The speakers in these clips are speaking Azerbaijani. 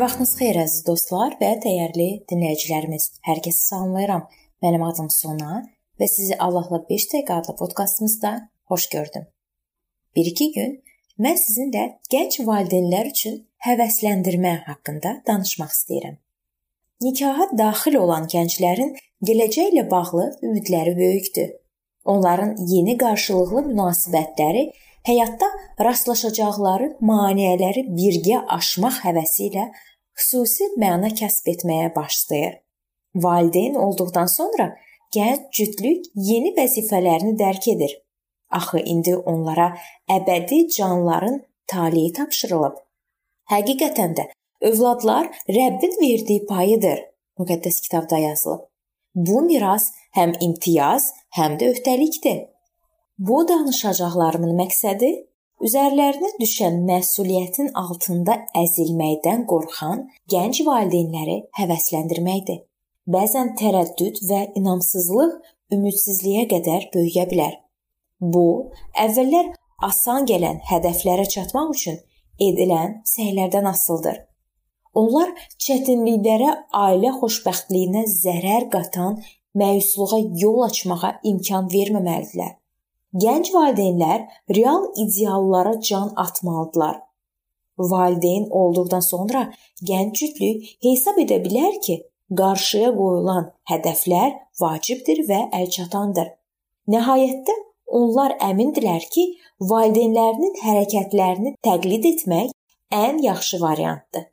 vaxtınız xeyir əziz dostlar və dəyərli dinləyicilərimiz. Hər kəsi salamlayıram. Mənim adım Sona və sizi Allahla 5 dəqiqə adlı podkastımızda xoş gördüm. 1-2 gün mən sizinlə gənc valideynlər üçün həvəsləndirmə haqqında danışmaq istəyirəm. Nikaha daxil olan gənclərin gələcəklə bağlı ümidləri böyükdür. Onların yeni qarşılıqlı münasibətləri həyatda rastlaşacaqları maneələri birgə aşmaq həvəsi ilə xüsusi məna kəsb etməyə başlayır. Valideyn olduqdan sonra gənc cütlük yeni vəzifələrini dərk edir. Axı indi onlara əbədi canların taleyi tapşırılıb. Həqiqətən də övladlar Rəbbin verdiyi payıdır. Müqəddəs kitabda yazılıb. Bu miras həm imtiyaz, həm də öhdəlikdir. Bu danışacaqlarımın məqsədi üzərlərinə düşən məsuliyyətin altında əzilməkdən qorxan gənc valideynləri həvəsləndirməkdir. Bəzən tərəddüd və inamsızlıq ümidsizliyə qədər böyüyə bilər. Bu, əvvəllər asan gələn hədəflərə çatmaq üçün edilən səylərdən asılıdır. Onlar çətinliklərə, ailə xoşbəxtliyinə zərər qatan məyusluğa yol açmağa imkan verməməlidirlər. Gənc valideynlər real ideallara can atmalıdırlar. Valideyn olduqdan sonra gənc cütlük hesab edə bilər ki, qarşıya qoyulan hədəflər vacibdir və əlçatandır. Nəhayətdə onlar əmindirlər ki, valideynlərinin hərəkətlərini təqlid etmək ən yaxşı variantdır.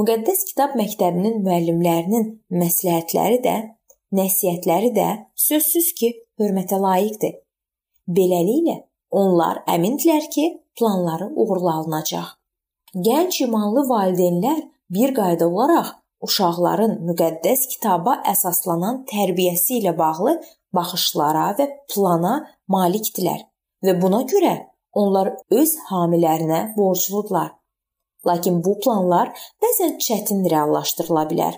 Müqəddəs kitab məktəbinin müəllimlərinin məsləhətləri də, nəsihətləri də sözsüz ki, hörmətə layiqdir. Beləliklə, onlar əmindirlər ki, planları uğurlu alınacaq. Gənc imanlı valideynlər bir qayda olaraq uşaqların müqəddəs kitaba əsaslanan tərbiyəsi ilə bağlı baxışlara və plana malikdirlər və buna görə onlar öz hamilərinə borcludurlar. Lakin bu planlar bəzən çətin reallaşdırıla bilər.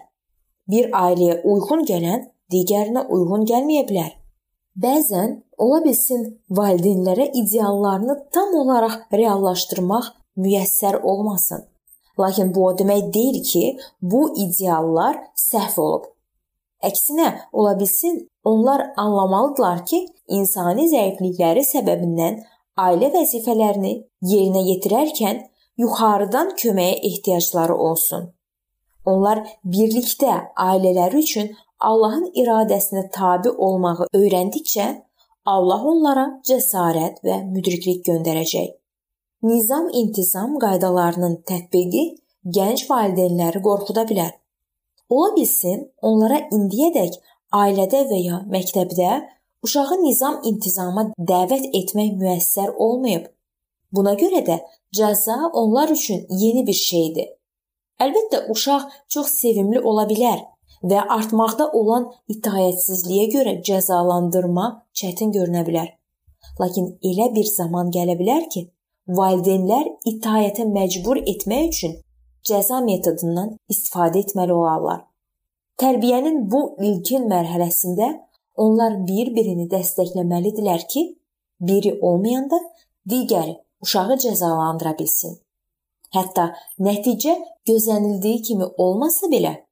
Bir ailəyə uyğun gələn digərinə uyğun gəlməyə bilər. Bəzən ola bilsin valideynlərə ideallarını tam olaraq reallaşdırmaq müyəssər olmasın. Lakin bu o demək deyil ki, bu ideallar səhv olub. Əksinə, ola bilsin onlar anlamalıdırlar ki, insani zəiflikləri səbəbindən ailə vəzifələrini yerinə yetirərkən yuxarıdan köməyə ehtiyacları olsun. Onlar birlikdə ailələri üçün Allahın iradəsinə tabe olmağı öyrəndikcə Allah onlara cəsarət və müdriklik göndərəcək. Nizam-intizam qaydalarının tətbiqi gənc valideynləri qorxuda bilər. Ola bilsin, onlara indiyədək ailədə və ya məktəbdə uşağı nizam-intizama dəvət etmək müəssər olmayıb. Buna görə də cəza onlar üçün yeni bir şeydir. Əlbəttə uşaq çox sevimli ola bilər və artmaqda olan itaətsizliyə görə cəzalandırma çətin görünə bilər. Lakin elə bir zaman gələ bilər ki, valideynlər itaətə məcbur etmək üçün cəza metodundan istifadə etməli olarlar. Tərbiyənin bu ilkin mərhələsində onlar bir-birini dəstəkləməlidirlər ki, biri olmayanda digəri uşağı cəzalandıra bilsin. Hətta nəticə gözlənildiyi kimi olmasa belə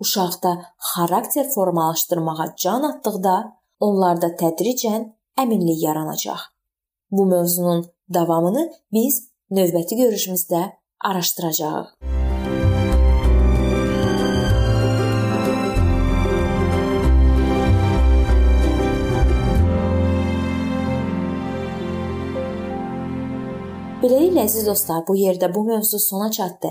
uşaqda xarakter formalaşdırmağa can atdıqda onlarda tədricən əminlik yaranacaq. Bu mövzunun davamını biz növbəti görüşümüzdə araşdıracağıq. Beləliklə əziz dostlar, bu yerdə bu mövzu sona çatdı.